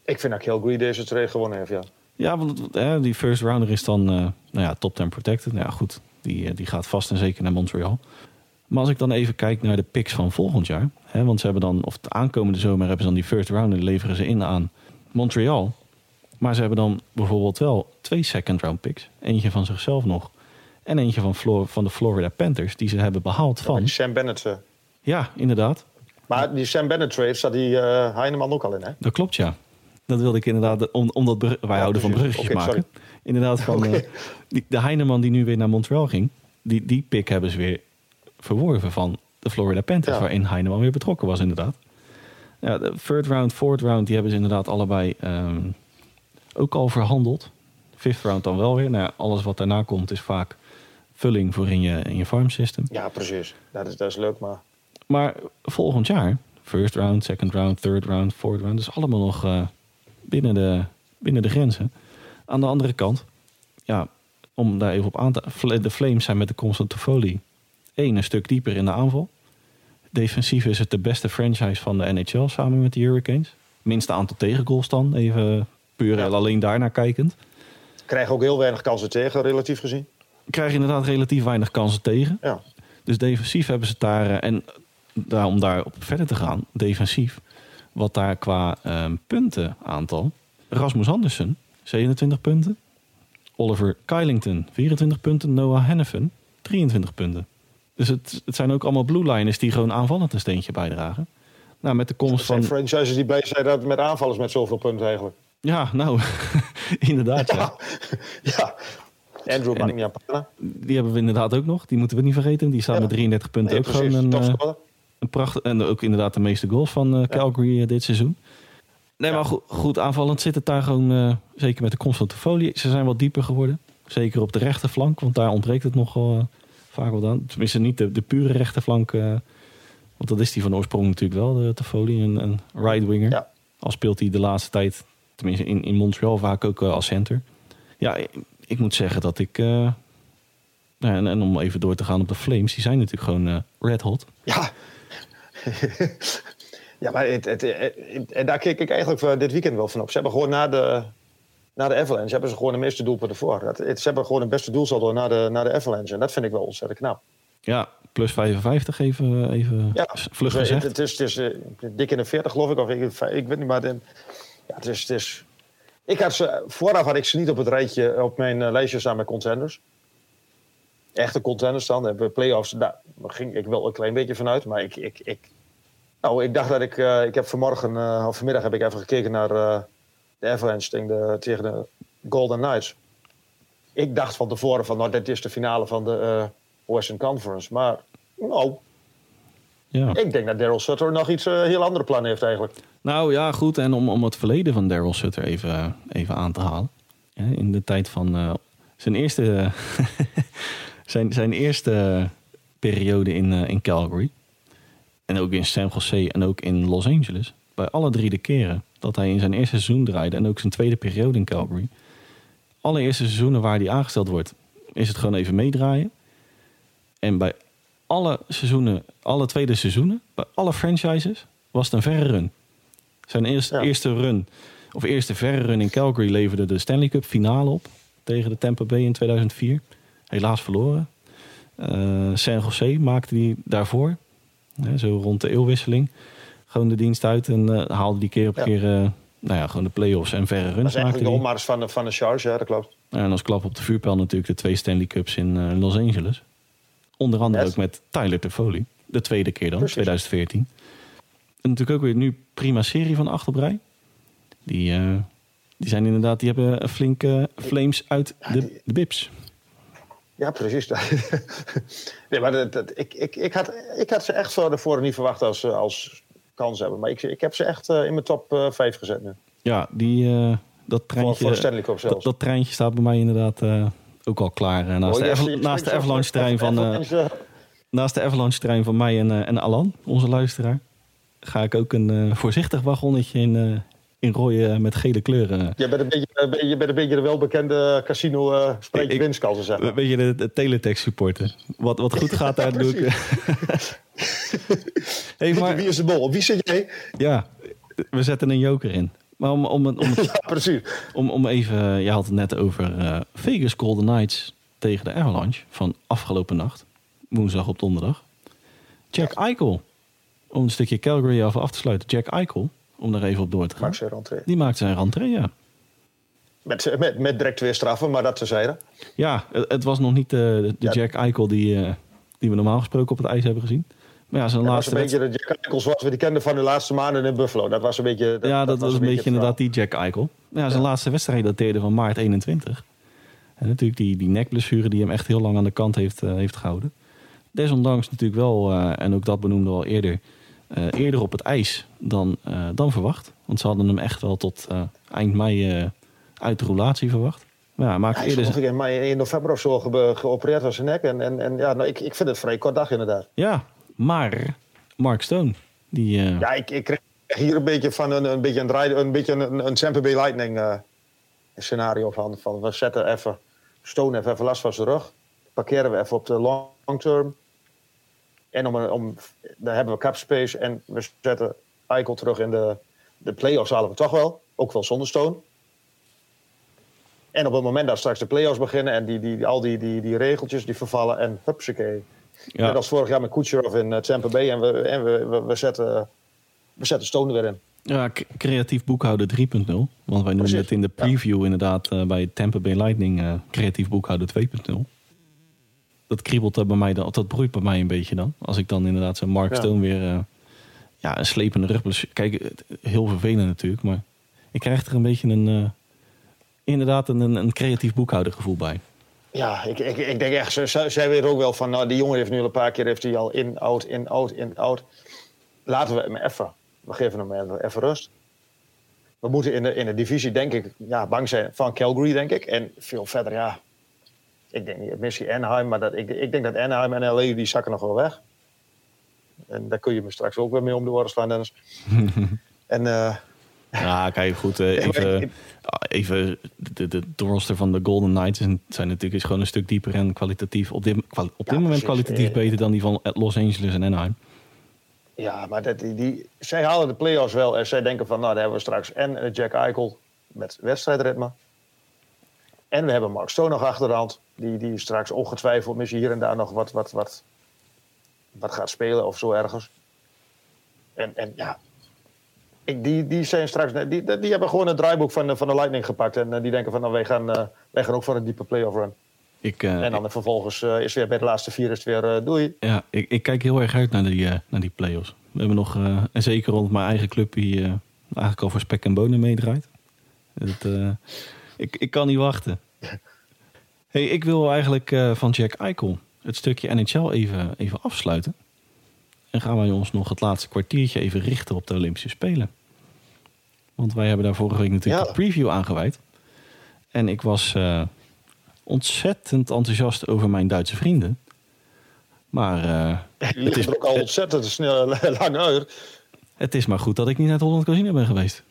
ik vind dat Calgary deze trade gewonnen heeft, ja. Ja, want die first rounder is dan nou ja, top 10 protected. Nou ja, goed. Die, die gaat vast en zeker naar Montreal. Maar als ik dan even kijk naar de picks van volgend jaar. Hè, want ze hebben dan, of de aankomende zomer hebben ze dan die first round en leveren ze in aan Montreal. Maar ze hebben dan bijvoorbeeld wel twee second round picks. Eentje van zichzelf nog. En eentje van, Flor van de Florida Panthers, die ze hebben behaald van. Ja, Sam Bennett. Uh... Ja, inderdaad. Maar die Sam Bennett trade staat die uh, Heineman ook al in, hè? Dat klopt, ja. Dat wilde ik inderdaad, om, omdat wij houden van bruggetjes maken. Inderdaad, van okay. uh, die, de Heineman die nu weer naar Montreal ging, die, die pick hebben ze weer verworven van de Florida Panthers, waarin Heineman weer betrokken was, inderdaad. Ja, de third round, fourth round, die hebben ze inderdaad allebei um, ook al verhandeld. Fifth round dan wel weer. Nou ja, alles wat daarna komt is vaak vulling voor in je, in je farm system. Ja, precies. Dat is, dat is leuk, maar... Maar volgend jaar, first round, second round, third round, fourth round... dus allemaal nog uh, binnen, de, binnen de grenzen. Aan de andere kant, ja, om daar even op aan te... De Flames zijn met de constant folie één, een stuk dieper in de aanval. Defensief is het de beste franchise van de NHL samen met de Hurricanes. Minste aantal tegengoals dan, even puur ja. alleen daarnaar kijkend. Krijgen ook heel weinig kansen tegen, relatief gezien. Krijgen inderdaad relatief weinig kansen tegen. Ja. Dus defensief hebben ze daar, eh, en daar, om daarop verder te gaan, defensief, wat daar qua um, punten aantal. Rasmus Andersen, 27 punten. Oliver Kylington, 24 punten. Noah Hennepin, 23 punten. Dus het, het zijn ook allemaal blue liners die gewoon aanvallend een steentje bijdragen. Nou, met de komst van... franchises die blij zijn dat met aanvallers met zoveel punten eigenlijk. Ja, nou, inderdaad. Ja. ja. Andrew Mangiapane. Die hebben we inderdaad ook nog. Die moeten we niet vergeten. Die staan met 33 punten ook gewoon een, uh, een pracht. En ook inderdaad de meeste goals van uh, Calgary uh, dit seizoen. Nee, maar goed, goed, aanvallend zit het daar gewoon, zeker met de komst van folie. Ze zijn wat dieper geworden. Zeker op de rechterflank, want daar ontbreekt het nogal vaak wel dan. Tenminste, niet de, de pure rechterflank. Uh, want dat is die van oorsprong natuurlijk wel, de Toffoli, een, een right winger. Ja. Al speelt hij de laatste tijd, tenminste in, in Montreal, vaak ook uh, als center. Ja, ik, moet zeggen dat ik. Uh, nou, en, en, om even door te gaan op de Flames, die zijn natuurlijk gewoon red hot. Ja. ja, maar het, het, en daar kijk ik eigenlijk dit weekend wel van op. Ze hebben gewoon na de, na de Avalanche hebben ze gewoon de meeste doelpunten voor. Dat, ze hebben gewoon het beste doelsaldo na de, na de Avalanche. En dat vind ik wel ontzettend knap. Ja, plus 55 even, even ja, vlug gezegd. Het, is, het is dik in de 40 geloof ik. Of ik, ik weet niet, maar ja, het is... Het is ik had ze, vooraf had ik ze niet op het rijtje op mijn uh, lijstje staan met contenders. Echte contenders dan. Hebben playoffs, daar ging ik wel een klein beetje vanuit. Maar ik, ik, ik, nou, ik dacht dat ik... Uh, ik heb vanmorgen of vanmiddag heb ik even gekeken naar de Avalanche tegen de, Golden Knights. Ik dacht van tevoren van, nou, dit is de finale van de Western Conference. Maar, nou, ja. ik denk dat Daryl Sutter nog iets uh, heel andere plannen heeft eigenlijk. Nou ja, goed. En om, om het verleden van Daryl Sutter even, even aan te halen. in de tijd van uh, zijn eerste, zijn, zijn eerste periode in, in Calgary. En ook in San Jose en ook in Los Angeles. Bij alle drie de keren dat hij in zijn eerste seizoen draaide en ook zijn tweede periode in Calgary. Alle eerste seizoenen waar hij aangesteld wordt, is het gewoon even meedraaien. En bij alle seizoenen, alle tweede seizoenen, bij alle franchises, was het een verre run. Zijn eerste, eerste run, of eerste verre run in Calgary leverde de Stanley Cup finale op tegen de Tampa Bay in 2004. Helaas verloren. Uh, San Jose maakte die daarvoor, hè, zo rond de eeuwwisseling gewoon de dienst uit en uh, haalde die keer op keer uh, nou ja, gewoon de play-offs en verre runs. Dat is eigenlijk de opmars van de, van de charge, ja, dat klopt. En als klap op de vuurpijl natuurlijk de twee Stanley Cups in Los Angeles. Onder andere ook met Tyler Toffoli. De tweede keer dan, Precies. 2014. En natuurlijk ook weer nu prima serie van Achterbrei. Die, die zijn inderdaad, die hebben flinke flames uit de, de bips. Ja, precies. nee, maar dat, dat, ik, ik, ik, had, ik had ze echt voor de voren niet verwacht als, als kans hebben. Maar ik, ik heb ze echt uh, in mijn top uh, eh, 5 gezet nu. Ja, die, uh, dat treintje... Voor, voor dat, dat, treintje staat bij mij inderdaad uh, ook al klaar. Uh, naast, oh, de, naast de Avalanche-trein van... naast de Avalanche-trein van mij en, en Alan, onze luisteraar, ga ik ook een voorzichtig wagonnetje in, in rode met gele kleuren. Je bent een beetje, je bent een beetje de welbekende casino uh, winst, kan ze zeggen. Een beetje de, de teletext supporter. Wat, wat goed gaat, daar doe ik... hey, maar, wie is de bol? Wie zit jij? Ja, we zetten een joker in. Maar om, om, om, om ja, precies. Om, om even, je had het net over uh, Vegas Golden Knights tegen de Avalanche van afgelopen nacht. Woensdag op donderdag. Jack Eichel. Om een stukje Calgary af, af te sluiten. Jack Eichel om daar even op door te gaan. Maakt zijn rentree. Die maakt zijn rentree, ja. Met, met, met direct weer straffen, maar dat ze zeiden. Ja, het, het, was nog niet de, de Jack Eichel die, uh, die we normaal gesproken op het ijs hebben gezien. Ja, zijn laatste was een beetje de Jack Eichel zoals we die kenden van de laatste maanden in Buffalo. Dat was een beetje... Dat, ja, dat, was, een beetje, inderdaad die Jack Eichel. Ja, zijn laatste wedstrijd dateerde van maart 21. En natuurlijk die, die nekblessure die hem echt heel lang aan de kant heeft, uh, heeft gehouden. Desondanks natuurlijk wel, uh, en ook dat benoemde we al eerder uh, eerder op het ijs dan, dan verwacht. Want ze hadden hem echt wel tot eind mei uit de roulatie verwacht. Maar ja, maakt ja, eerder... in, mei, in november of zo ge geopereerd was zijn nek. En, en, en ja, nou, ik, ik vind het vrij kort dag inderdaad. Ja, maar Mark Stone, die... Ja, ik, ik kreeg hier een beetje van een, een beetje een, draai, een, beetje een, een Tampa Bay Lightning scenario van, van. We zetten even Stone even, even last van zijn rug. Parkeren we even op de long term. En om, om, daar hebben we cap space en we zetten Eichel terug in de, de play-offs halen we toch wel. Ook wel zonder Stone. En op het moment dat straks de play-offs beginnen en die, die, al die, die, die regeltjes die vervallen en hupsakee. Ja. Net als vorig jaar met Kucherov in uh, Tampa Bay en, we, en we, we, we, zetten, we zetten Stone er weer in. Ja, creatief boekhouden 3.0. Want wij noemen het in de preview inderdaad uh, bij Tampa Bay Lightning uh, creatief boekhouden 2.0 dat kriebelt bij mij dan, dat broeit bij mij een beetje dan. Als ik dan inderdaad zo'n Mark Stone weer uh, ja, een slepende rug. Kijk, heel vervelend natuurlijk, maar ik krijg er een beetje een, inderdaad een, een creatief boekhoudergevoel bij. Ja, ik, ik, ik denk echt, zij, zij weet ook wel van, nou, die jongen heeft nu al een paar keer heeft hij al in, out, in, out, in, out. Laten we hem even, we geven hem even, even rust. We moeten in de, in de divisie, denk ik, ja, bang zijn van Calgary, denk ik. En veel verder, ja, ik denk niet, misschien Anaheim, maar dat, ik, ik denk dat Anaheim en LA die zakken nog wel weg. En daar kun je me straks ook weer mee om de oren slaan, Dennis. en, uh, ja, kijk, goed. Uh, even, even de, de, van de Golden Knights zijn natuurlijk is gewoon een stuk dieper en kwalitatief. Op dit, op dit moment kwalitatief beter dan die van Los Angeles en Anaheim. Ja, maar dat, die, die, zij halen de playoffs wel en zij denken van, nou, daar hebben we straks en Jack Eichel met wedstrijdritme. En we hebben Mark Stone nog achter de hand. Die, die straks ongetwijfeld misschien hier en daar nog wat, wat, wat, wat gaat spelen of zo ergens. En, en ja, ik, die, die zijn straks. Die, die hebben gewoon het draaiboek van de, van de Lightning gepakt. En uh, die denken van nou, wij gaan, uh, wij gaan ook voor een diepe playoff run. Ik, uh, en dan ik, vervolgens is weer bij de laatste vier is het weer doei. Ja, ik, ik kijk heel erg uit naar die, naar die play-offs. We hebben nog, en zeker rond mijn eigen club, die eigenlijk al voor spek en bonen meedraait. Ik, ik kan niet wachten. Hey, ik wil eigenlijk van Jack Eichel het stukje NHL even, even afsluiten. En gaan wij ons nog het laatste kwartiertje even richten op de Olympische Spelen. Want wij hebben daar vorige week natuurlijk ja. een preview aangeweid. En ik was uh, ontzettend enthousiast over mijn Duitse vrienden. Maar uh, het is ook al ontzettend snel, lang uit. Het is maar goed dat ik niet naar het Holland Casino ben geweest.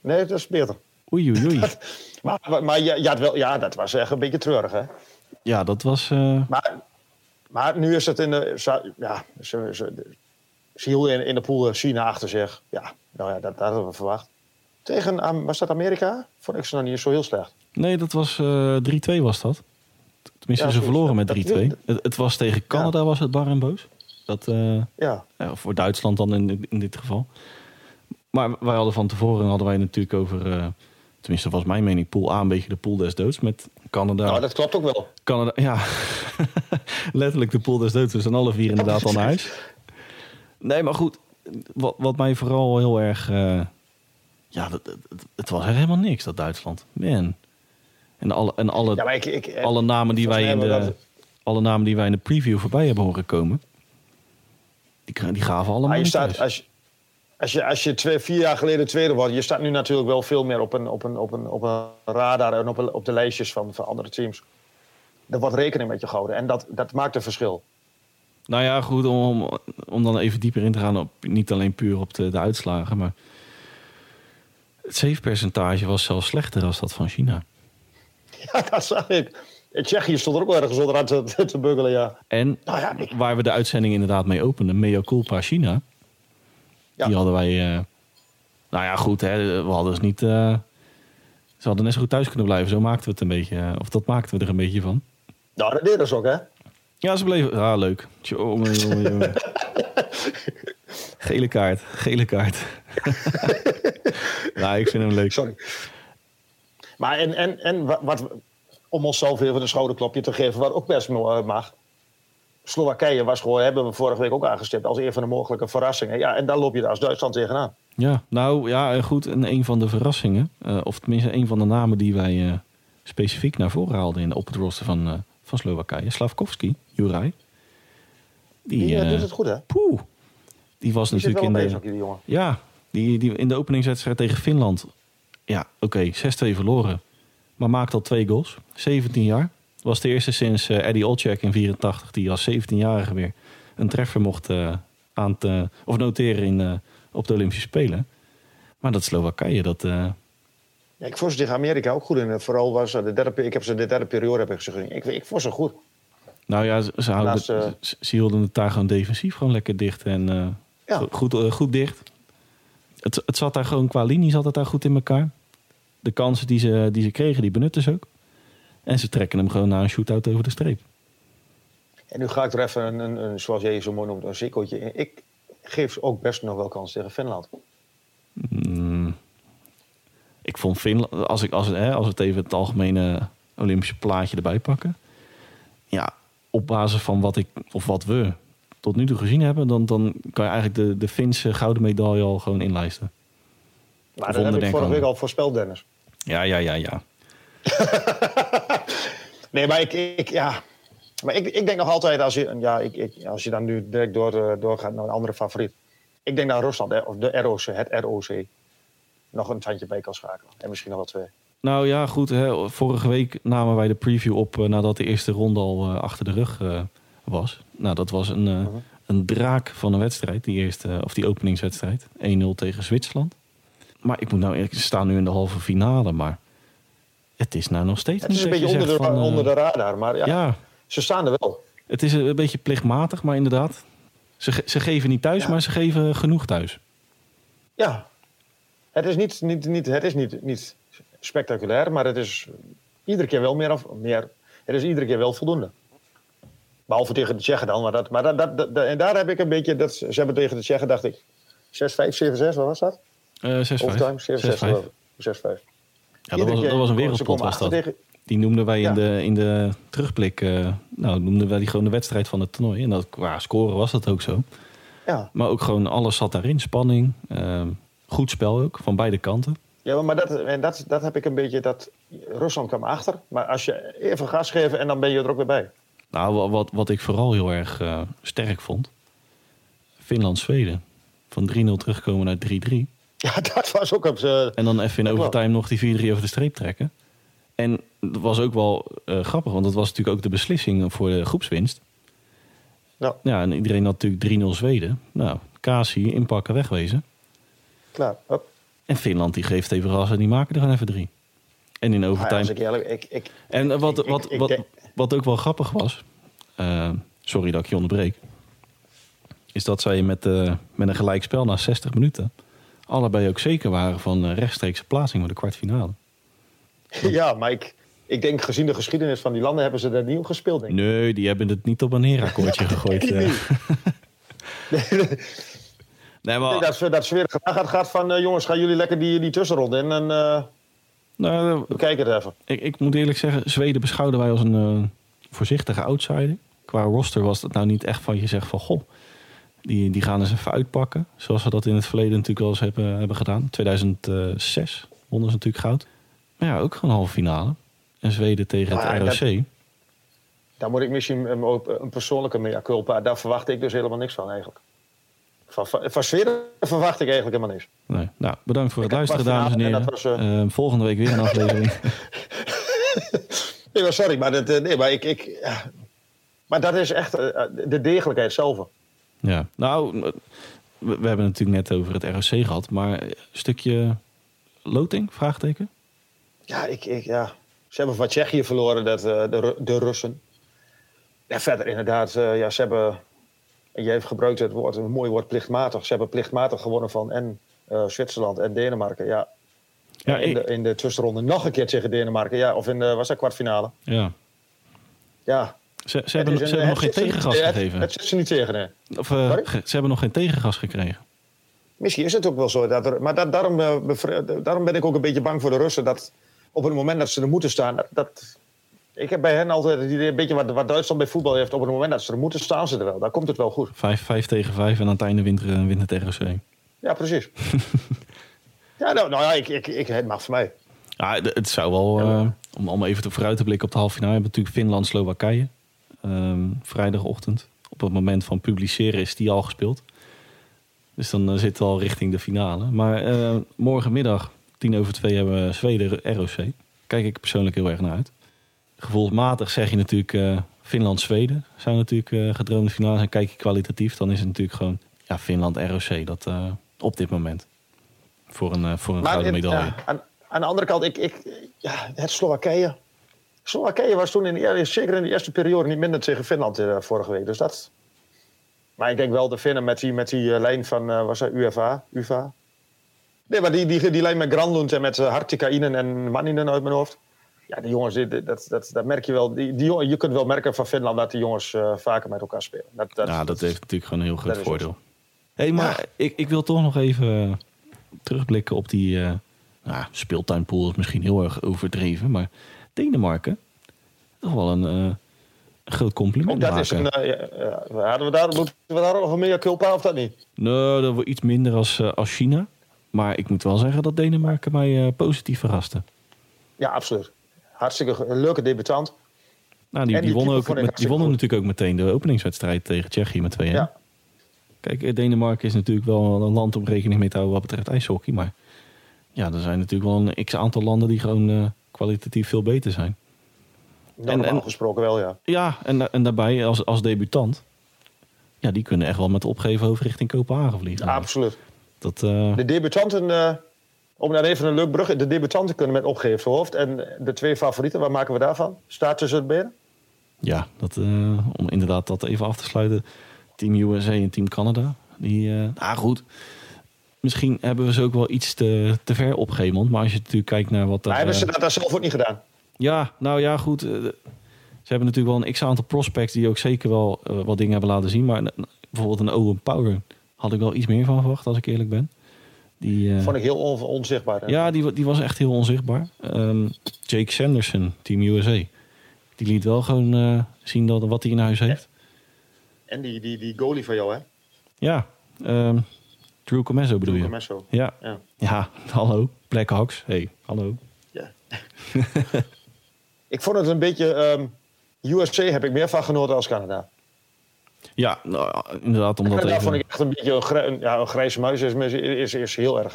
Nee, dat is beter. Oei, oei, oei. maar maar ja, ja, wel, ja, dat was echt een beetje treurig, hè? Ja, dat was... Uh... Maar, maar nu is het in de... Ja, ze, hielden in, in de pool China achter zich. Ja, nou ja, dat, dat hadden we verwacht. Tegen, was dat Amerika? Vond ik ze nog niet zo heel slecht. Nee, dat was uh, eh, 3-2 was dat. Tenminste, ja, ze verloren met 3-2. Het, het, was tegen Canada, ja. was het bar en boos. Dat, uh, ja. ja. Voor Duitsland dan in, in dit geval. Maar wij hadden van tevoren hadden wij natuurlijk over... Uh, tenminste, was mijn mening, pool A een beetje de pool des doods met Canada. Nou, dat klopt ook wel. Canada, ja. Letterlijk de pool des doods. We zijn alle vier inderdaad al naar huis. Nee, maar goed. Wat, wat mij vooral heel erg... Uh, ja, het, het, het, was helemaal niks, dat Duitsland. Man. En alle, en alle, ja, ik, ik, alle, namen die wij in de, alle namen die wij in de preview voorbij hebben horen komen... Die, die gaven allemaal je staat, als, je, als je, als je twee, vier jaar geleden tweede wordt, je staat nu natuurlijk wel veel meer op een, op een, op een, op een radar en op, een, op de lijstjes van, van andere teams. Er wordt rekening met je gehouden en dat, dat maakt een verschil. Nou ja, goed, om, om dan even dieper in te gaan op niet alleen puur op de, de uitslagen, maar het save-percentage was zelfs slechter dan dat van China. Ja, dat zag ik. In Tsjechië stond er ook ergens onderaan te, te buggelen, ja. En nou ja, waar we de uitzending inderdaad mee openden, Mea Culpa China. Ja. Die hadden wij... Uh, nou ja, goed, hè, we hadden dus niet... Uh, ze hadden net zo goed thuis kunnen blijven. Zo maakten we het een beetje... Uh, of dat maakten we er een beetje van. Nou, dat deden ze ook, hè? Ja, ze bleven... Ah, leuk. Jongen, jongen, jongen. gele kaart. Gele kaart. nou, ik vind hem leuk. Sorry. Maar en, en, en wat, om onszelf even een schouderklopje te geven, wat ook best mag. Slowakije was gewoon, hebben we vorige week ook aangestipt, als een van de mogelijke verrassingen. Ja, en dan loop je er als Duitsland tegenaan. Ja, nou ja, goed. En een van de verrassingen, uh, of tenminste een van de namen die wij uh, specifiek naar voren haalden in, op het roster van, uh, van Slowakije, Slavkovski, Juraj. Die, die doet het goed, hè? Poeh. Die was die natuurlijk in de. jongen. Ja, die, die in de openingswedstrijd tegen Finland. Ja, oké, okay, 6-2 verloren. Maar maakt al twee goals. 17 jaar. Was de eerste sinds uh, Eddie Olczek in 84, die als 17-jarige weer een treffer mocht uh, aan te, of noteren in, uh, op de Olympische Spelen. Maar dat Slowakije, dat. Ja, ik vond ze tegen Amerika ook goed in. Vooral was de derde, ik heb ze de derde periode heb ik ze gezien. Ik, ik vond ze goed. Nou ja, ze, ze, houden, ze, ze hielden het daar gewoon defensief gewoon lekker dicht en ja. goed, goed dicht. Het, het zat daar gewoon qua linie zat het daar goed in elkaar. De kansen die ze, die ze kregen, die benutten ze ook. En ze trekken hem gewoon naar een shootout over de streep. En nu ga ik er even, een, een, een zoals jij zo mooi noemt, een sikkeltje in. Ik geef ook best nog wel kans tegen Finland. Mm, ik vond Finland, als, ik, als, hè, als we het even het algemene Olympische plaatje erbij pakken. Ja, op basis van wat ik, of wat we tot nu toe gezien hebben, dan, dan kan je eigenlijk de, de Finse gouden medaille al gewoon inlijsten. Maar dat heb ik vorige week al voorspeld, Dennis. Ja, ja, ja, ja. nee, maar ik, ik, ja. maar ik, ik denk nog altijd, als je, ja, ik, ik, als je dan nu direct door, uh, doorgaat naar een andere favoriet. Ik denk dat Rusland, of de ROC, het ROC, nog een tandje bij kan schakelen. En misschien nog wel twee. Nou ja, goed. Hè. Vorige week namen wij de preview op uh, nadat de eerste ronde al uh, achter de rug was. Nou, dat was een, -huh. een draak van een wedstrijd, die eerste, of die openingswedstrijd. 1-0 tegen Zwitserland. Maar ik moet nou eerlijk, ze staan nu in de halve finale, maar het is nou nog steeds. Het is een beetje onder de, van, onder de radar, maar ja, ja, ze staan er wel. Het is een beetje plichtmatig, maar inderdaad. Ze, ze geven niet thuis, ja. maar ze geven genoeg thuis. Ja, het is niet, niet, niet, het is niet, niet spectaculair, maar het is iedere keer wel meer, of, meer. Het is iedere keer wel voldoende. Behalve tegen de Tsjechen dan. Maar, dat, maar dat, dat, dat, en daar heb ik een beetje. Dat, ze hebben tegen de Tsjechen, dacht ik. 6-5, 7-6, wat was dat? Uh, 6-5. Overtime, 7-6. 6-5. Ja, dat was, dat was een wereldpot was dat. Tegen... Die noemden wij ja. in, de, in de terugblik, uh, nou noemden wij die gewoon de wedstrijd van het toernooi. En dat, qua scoren was dat ook zo. Ja. Maar ook gewoon alles zat daarin. Spanning, uh, goed spel ook, van beide kanten. Ja, maar dat, en dat, dat heb ik een beetje, dat Rusland kwam achter. Maar als je even gas geeft en dan ben je er ook weer bij. Nou, wat, wat ik vooral heel erg uh, sterk vond. Finland-Zweden. Van 3-0 terugkomen naar 3-3. Ja, dat was ook op ze. En dan even in overtime nog die 4-3 over de streep trekken. En dat was ook wel uh, grappig, want dat was natuurlijk ook de beslissing voor de groepswinst. Ja. Ja, en iedereen had natuurlijk 3-0 Zweden. Nou, Kasi, inpakken, wegwezen. Klaar, Hop. En Finland die geeft even gas en die maken er gewoon even drie. En in overtime. Ja, ik ik, ik, en wat, wat, wat, wat ook wel grappig was, uh, sorry dat ik je onderbreek, is dat zij met, uh, met een gelijkspel na 60 minuten allebei ook zeker waren van uh, rechtstreekse plaatsing voor de kwartfinale. Ja, maar ik, ik denk gezien de geschiedenis van die landen hebben ze daar niet op gespeeld. Denk ik. Nee, die hebben het niet op een herakkoordje gegooid. nee, nee, maar... Ik denk dat, dat Sfeer gaat, gaat van uh, jongens, gaan jullie lekker die, die tussenronde in en uh, nou, we kijken het even. Ik, ik, moet eerlijk zeggen, Zweden beschouwden wij als een voorzichtige outsider. Qua roster was dat nou niet echt van je zegt van goh, die, die gaan eens even uitpakken. Zoals we dat in het verleden natuurlijk wel eens hebben, hebben gedaan. 2006 wonnen ze natuurlijk goud. Maar ja, ook gewoon halve finale. En Zweden tegen het ROC. Dat, daar moet ik misschien een, een persoonlijke mea culpa. Daar verwacht ik dus helemaal niks van eigenlijk. Van, van verwacht ik eigenlijk helemaal niks. Nee. Nou, bedankt voor het luisteren, dames en heren. Was, uh... uh, volgende week weer een aflevering. nee, maar sorry, maar, dat, nee, maar, ik, ik, ja. maar dat is echt de degelijkheid zelf. Ja, nou, we, hebben het natuurlijk net over het ROC gehad, maar een stukje loting, vraagteken? Ja, ik, ik, ja. ze hebben van Tsjechië verloren, dat, de, de Russen. Ja, verder inderdaad, ja, ze hebben jij heeft gebruikt het woord, een mooi woord, plichtmatig. Ze hebben plichtmatig gewonnen van en uh, Zwitserland en Denemarken. Ja, ja in, de, in de tussenronde nog een keer tegen Denemarken. Ja, of in de was dat kwartfinale. Ja. Ja. Ze, ze hebben, ze hebben nog geen tegengas gegeven. Het, zit ze niet tegen, hè? Of uh, ze hebben nog geen tegengas gekregen. Misschien is het ook wel zo. Dat er, maar dat, daarom, uh, daarom ben ik ook een beetje bang voor de Russen. Dat op het moment dat ze er moeten staan, dat, ik heb bij hen altijd het idee, een beetje wat, wat Duitsland bij voetbal heeft. Op het moment dat ze er moeten, staan ze er wel. Daar komt het wel goed. Vijf, vijf tegen vijf en aan het einde wint, wint het ROC. Ja, precies. ja, nou, nou ja, ik, ik, ik, het mag voor mij. Ja, het zou wel, uh, om, om even te vooruit te blikken op de halve finale, hebben natuurlijk Finland, Slowakije. Um, vrijdagochtend. Op het moment van publiceren is die al gespeeld. Dus dan uh, zitten we al richting de finale. Maar uh, morgenmiddag, tien over twee, hebben we Zweden, ROC. Kijk ik persoonlijk heel erg naar uit gevoelsmatig zeg je natuurlijk uh, Finland-Zweden zou natuurlijk uh, gedroomde finale zijn. Kijk je kwalitatief, dan is het natuurlijk gewoon ja, Finland-ROC dat uh, op dit moment. Voor een, voor een gouden medaille. Ja, aan, aan, de andere kant, ik, ik, ja, het Slowakije. Slowakije was toen in de, zeker in de eerste periode niet minder tegen Finland vorige week. Dus dat... Maar ik denk wel de Finnen met die, met die lijn van, was dat UFA? UFA? Nee, maar die, die, die lijn met Granlund en met Hartikainen en Manninen uit mijn hoofd. Ja, die jongens, dat, dat, dat merk je wel. Die, die, je kunt wel merken van Finland dat die jongens uh, vaker met elkaar spelen. Dat, dat, ja, dat heeft natuurlijk gewoon een heel groot voordeel. Hé, hey, maar ik, ik wil toch nog even eh, terugblikken op die uh, nou, speeltuinpool. is misschien heel erg overdreven, maar Denemarken, toch wel een, groot compliment dat maken. Is een, ja, hadden we daar, moeten we daar nog meer culpa of dat niet? Nee, dat was iets minder als, als China. Maar ik moet wel zeggen dat Denemarken mij positief verraste. Ja, absoluut hartstikke een leuke debutant. Nou, die, die, die wonnen, ook, met, die wonnen natuurlijk ook meteen de openingswedstrijd tegen Tsjechië met 2-1. Ja. Kijk, eh, Denemarken is natuurlijk wel een land om rekening mee te houden wat betreft ijshockey. Maar ja, er zijn natuurlijk wel een x-aantal landen die gewoon uh, kwalitatief veel beter zijn. Normaal en, gesproken wel, ja. Ja, en, en daarbij als, als debutant. Ja, die kunnen echt wel met opgeven over richting Kopenhagen vliegen. Ja, absoluut. Dat, uh... De debutanten om dan even een leuk brug. De debutanten kunnen met opgeven hoofd. En de twee favorieten, waar maken we daarvan? Staat tussen het benen? Ja, dat, uh, om inderdaad dat even af te sluiten. Team USA en Team Canada. Die, uh, nou goed. Misschien hebben we ze ook wel iets te, te ver opgehemeld. Maar als je natuurlijk kijkt naar wat... Maar hebben ze dat, dat zelf ook niet gedaan? Ja, nou ja, goed. Ze hebben natuurlijk wel een x-aantal prospects... die ook zeker wel wat dingen hebben laten zien. Maar bijvoorbeeld een Owen Power... had ik wel iets meer van verwacht, als ik eerlijk ben. Die, uh, Vond ik heel onzichtbaar. Ja, die, die was echt heel onzichtbaar. Um, Jake Sanderson, Team USA. Die liet wel gewoon uh, zien dat, wat hij in huis heeft. En die, die, die goalie van jou, hè? Ja, um, Drew Comesso bedoel Drew je? Comesso. Ja. ja. Ja, hallo. Blackhawks. Hey, hallo. Ja. ik vond het een beetje... Um, USA heb ik meer van genoten als Canada. Ja, nou, inderdaad. Omdat en daar vond ik echt een beetje een, ja, een grijze muis. Is, is, is heel erg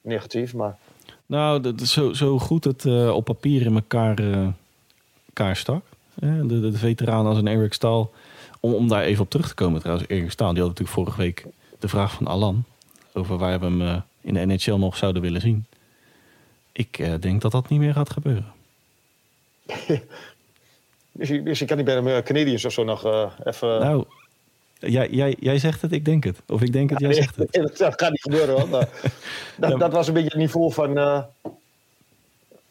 negatief. Maar... Nou, dat is zo, zo goed het uh, op papier in elkaar, uh, elkaar stak. de, de, de veteranen als een Eric Staal. Om, om daar even op terug te komen trouwens. Eric Staal die had natuurlijk vorige week de vraag van Alan. Over waar we hem uh, in de NHL nog zouden willen zien. Ik denk dat dat niet meer gaat gebeuren. Dus je, dus kan niet bij de Canadiens of zo nog uh, even... Nou, jij, jij, jij zegt het, ik denk het. Of ik denk het, jij zegt het. dat gaat niet gebeuren hoor. Dat, dat, was een beetje het niveau van, uh,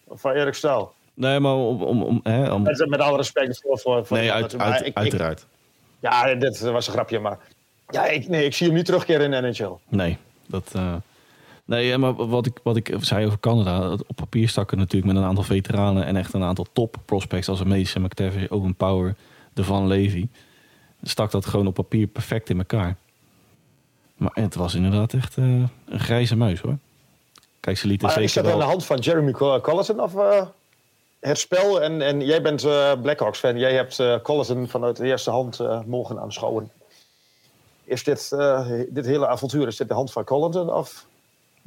van Erik Staal. Nee, maar om... om, om, hè, om... Met, alle respect voor... voor, voor nee, uit, uit, ik, uiteraard. ja, dit was een grapje, maar... Ja, ik, nee, ik zie hem niet terugkeren in de NHL. Nee, dat... Uh, Nee, maar wat ik, wat ik zei over Canada, op papier stakken natuurlijk met een aantal veteranen en echt een aantal top prospects als Mason McTavish, Owen Power, De Van Levy. Stak dat gewoon op papier perfect in elkaar. Maar het was inderdaad echt uh, een grijze muis hoor. Kijk, ze lieten maar zeker. Is dat wel... aan de hand van Jeremy Collison of uh, het spel? En, en jij bent uh, Blackhawks fan. Jij hebt Collison vanuit de eerste hand mogen aanschouwen. is dit, dit hele avontuur, is dit de hand van Collington? Of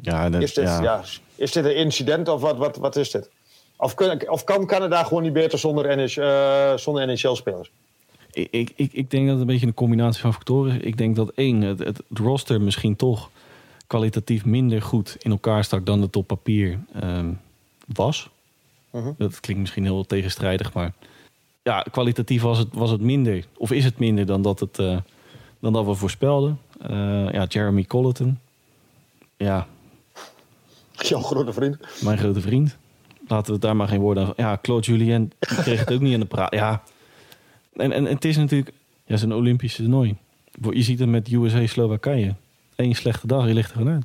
ja, dat, is, dit, ja. ja. is dit een incident of wat, wat, wat is dit? Of, kun, of kan Canada gewoon niet beter zonder, uh, zonder NHL-spelers? Ik, ik, ik denk dat het een beetje een combinatie van factoren is. Ik denk dat één, het, het, roster misschien toch kwalitatief minder goed in elkaar stak dan het op papier um, was. Uh -huh. Dat klinkt misschien heel tegenstrijdig, maar ja, kwalitatief was het, was het minder. Of is het minder dan dat, het, uh, dan dat we voorspelden. Uh, ja, Jeremy Colleton. Ja. Jouw grote vriend. Mijn grote vriend. Laten we daar maar geen woorden aan. Ja, Claude Julien kreeg het ook niet in de praat. Ja. En, en, en het is natuurlijk ja, zijn Olympische toernooi. Je ziet het met USA Slowakije. Eén slechte dag, je ligt er gewoon uit.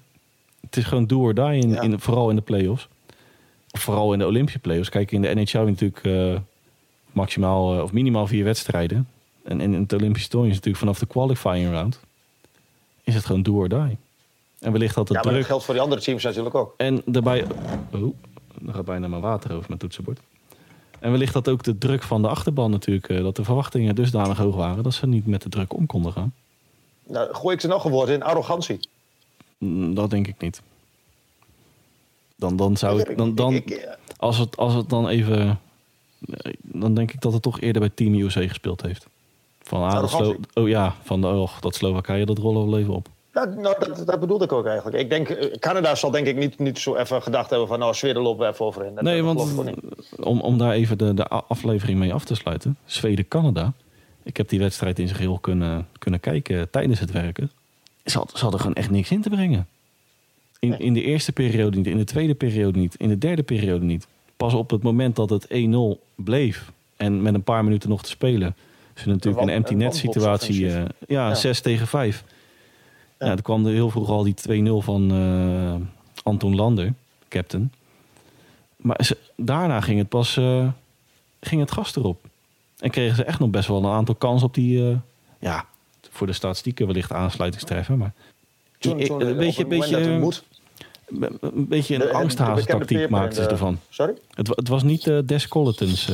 Het is gewoon do or die, in, ja. in, vooral in de play-offs. Of vooral in de Olympische play-offs. Kijk, in de NHL natuurlijk uh, maximaal uh, of minimaal vier wedstrijden. En, en in het Olympische toernooi is natuurlijk vanaf de qualifying round... is het gewoon do or die. En wellicht dat het ja, maar druk... dat geldt voor die andere teams natuurlijk ook. En daarbij... Oh, er gaat bijna mijn water over mijn toetsenbord. En wellicht dat ook de druk van de achterban natuurlijk... dat de verwachtingen dusdanig hoog waren... dat ze niet met de druk om konden gaan. Nou, gooi ik ze nog een woord in, arrogantie. Mm, Dat denk ik niet. Dan, dan zou ik... Dan, dan, als, het, als het dan even... Dan denk ik dat het toch eerder bij Team USA gespeeld heeft. Van, ah, Slo oh ja, van de, oh, dat Slowakije, dat rollen we wel even op. Nou, dat, dat bedoelde ik ook eigenlijk. Ik denk, Canada zal denk ik niet, niet zo even gedacht hebben van... nou, Zweden lopen we even overheen. Dat nee, want om, om daar even de, de aflevering mee af te sluiten. Zweden-Canada. Ik heb die wedstrijd in zijn geheel kunnen, kunnen kijken tijdens het werken. Ze had, ze hadden gewoon echt niks in te brengen. In, nee. in de eerste periode niet, in de tweede periode niet, in de derde periode niet. Pas op het moment dat het 1-0 bleef en met een paar minuten nog te spelen... ze natuurlijk een empty net situatie, uh, ja, ja, 6 tegen 5... Ja. ja, er kwam er heel vroeg al die 2-0 van uh, Anton Lander, captain. Maar ze, daarna ging het pas uh, ging het gas erop. En kregen ze echt nog best wel een aantal kansen op die, uh, ja, voor de statistieken wellicht aansluitingstreffen. Maar een beetje, een beetje, een beetje een angsthazentactiek maakten ze ervan. Sorry? Het, het was niet uh, Des Colletons,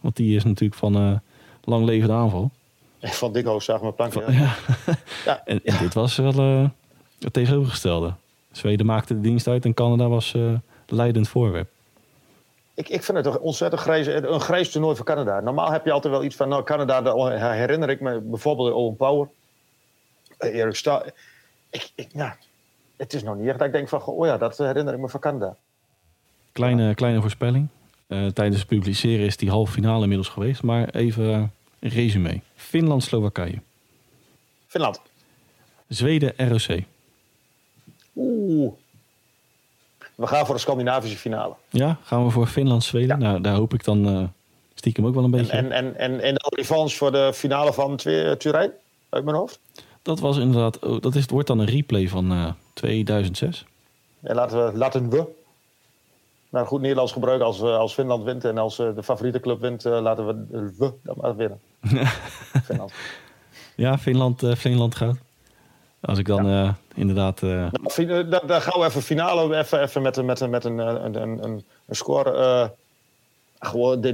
want die is natuurlijk van lang levende aanval. Van Dikhoofd zag mijn plank. Van, ja. ja. En, en, dit was wel uh, het tegenovergestelde. Zweden maakte de dienst uit en Canada was uh, leidend voorwerp. Ik, ik vind het toch ontzettend grijs, een grijs toernooi voor Canada. Normaal heb je altijd wel iets van nou, Canada, daar herinner ik me bijvoorbeeld Owen Power, uh, Erik Staal. Ik, ik, ja, het is nog niet echt dat ik denk van, oh ja, dat herinner ik me van Canada. Kleine, kleine voorspelling. tijdens het publiceren is die halve finale inmiddels geweest. Maar even resume. Finland-Slowakije. Finland. Zweden-ROC. Oeh. We gaan voor de Scandinavische finale. Ja, gaan we voor Finland-Zweden? Ja. Nou, daar hoop ik dan uh, stiekem ook wel een beetje. En, en, en, en de revanche voor de finale van Turijn, uit mijn hoofd? Dat was inderdaad, oh, dat is, wordt dan een replay van uh, 2006. En laten we, laten we nou, goed Nederlands gebruik als, als Finland wint en als de favoriete club wint, laten we we dan maar winnen. Finland. Ja, Finland, Finland gaat. Als ik dan ja. inderdaad. Nou, daar, daar gaan we even finale even, even met, met, met, een, een, een, een, score. gewoon 4-0,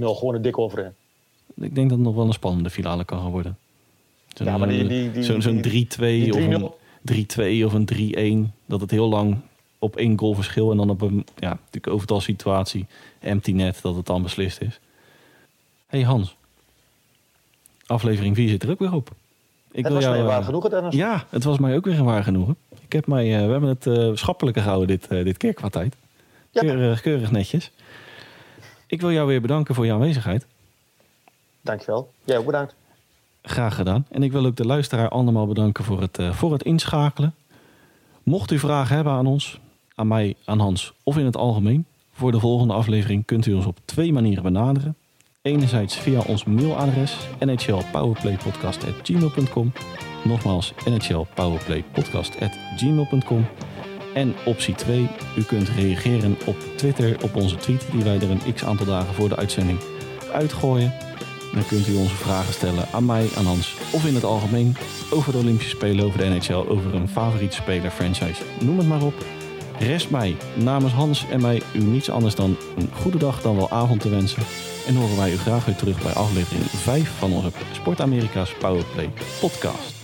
gewoon een dik overheen. Ik denk dat het nog wel een spannende finale kan gaan worden. Zo'n ja, maar die, die, die, zo, zo 3-2 of een 3-2 of een 3-1. Dat het heel lang op één goal verschil en dan op een ja, natuurlijk overtal situatie, empty net, dat het dan beslist is. hey Hans, aflevering 4 zit er ook weer op. Ik het was jou, mij waar genoegen, Dennis. Ja, het was mij ook weer een waar genoegen. Ik heb mij, uh, we hebben het uh, schappelijke gehouden dit, uh, dit keer qua tijd. Ja. Keurig, keurig netjes. Ik wil jou weer bedanken voor je aanwezigheid. Dankjewel. Jij ook bedankt. Graag gedaan. En ik wil ook de luisteraar allemaal bedanken voor het, voor het inschakelen. Mocht u vragen hebben aan ons, aan mij, aan Hans of in het algemeen... voor de volgende aflevering kunt u ons op twee manieren benaderen. Enerzijds via ons mailadres nhlpowerplaypodcast.gmail.com Nogmaals nhlpowerplaypodcast.gmail.com En optie 2, u kunt reageren op Twitter op onze tweet die wij er een x aantal dagen voor de uitzending uitgooien. Dan kunt u onze vragen stellen aan mij, aan Hans of in het algemeen over de Olympische Spelen, over de NHL, over een favoriete speler, franchise, noem het maar op. Rest mij namens Hans en mij u niets anders dan een goede dag dan wel avond te wensen. En horen wij u graag weer terug bij aflevering 5 van onze Sport Amerika's Powerplay podcast.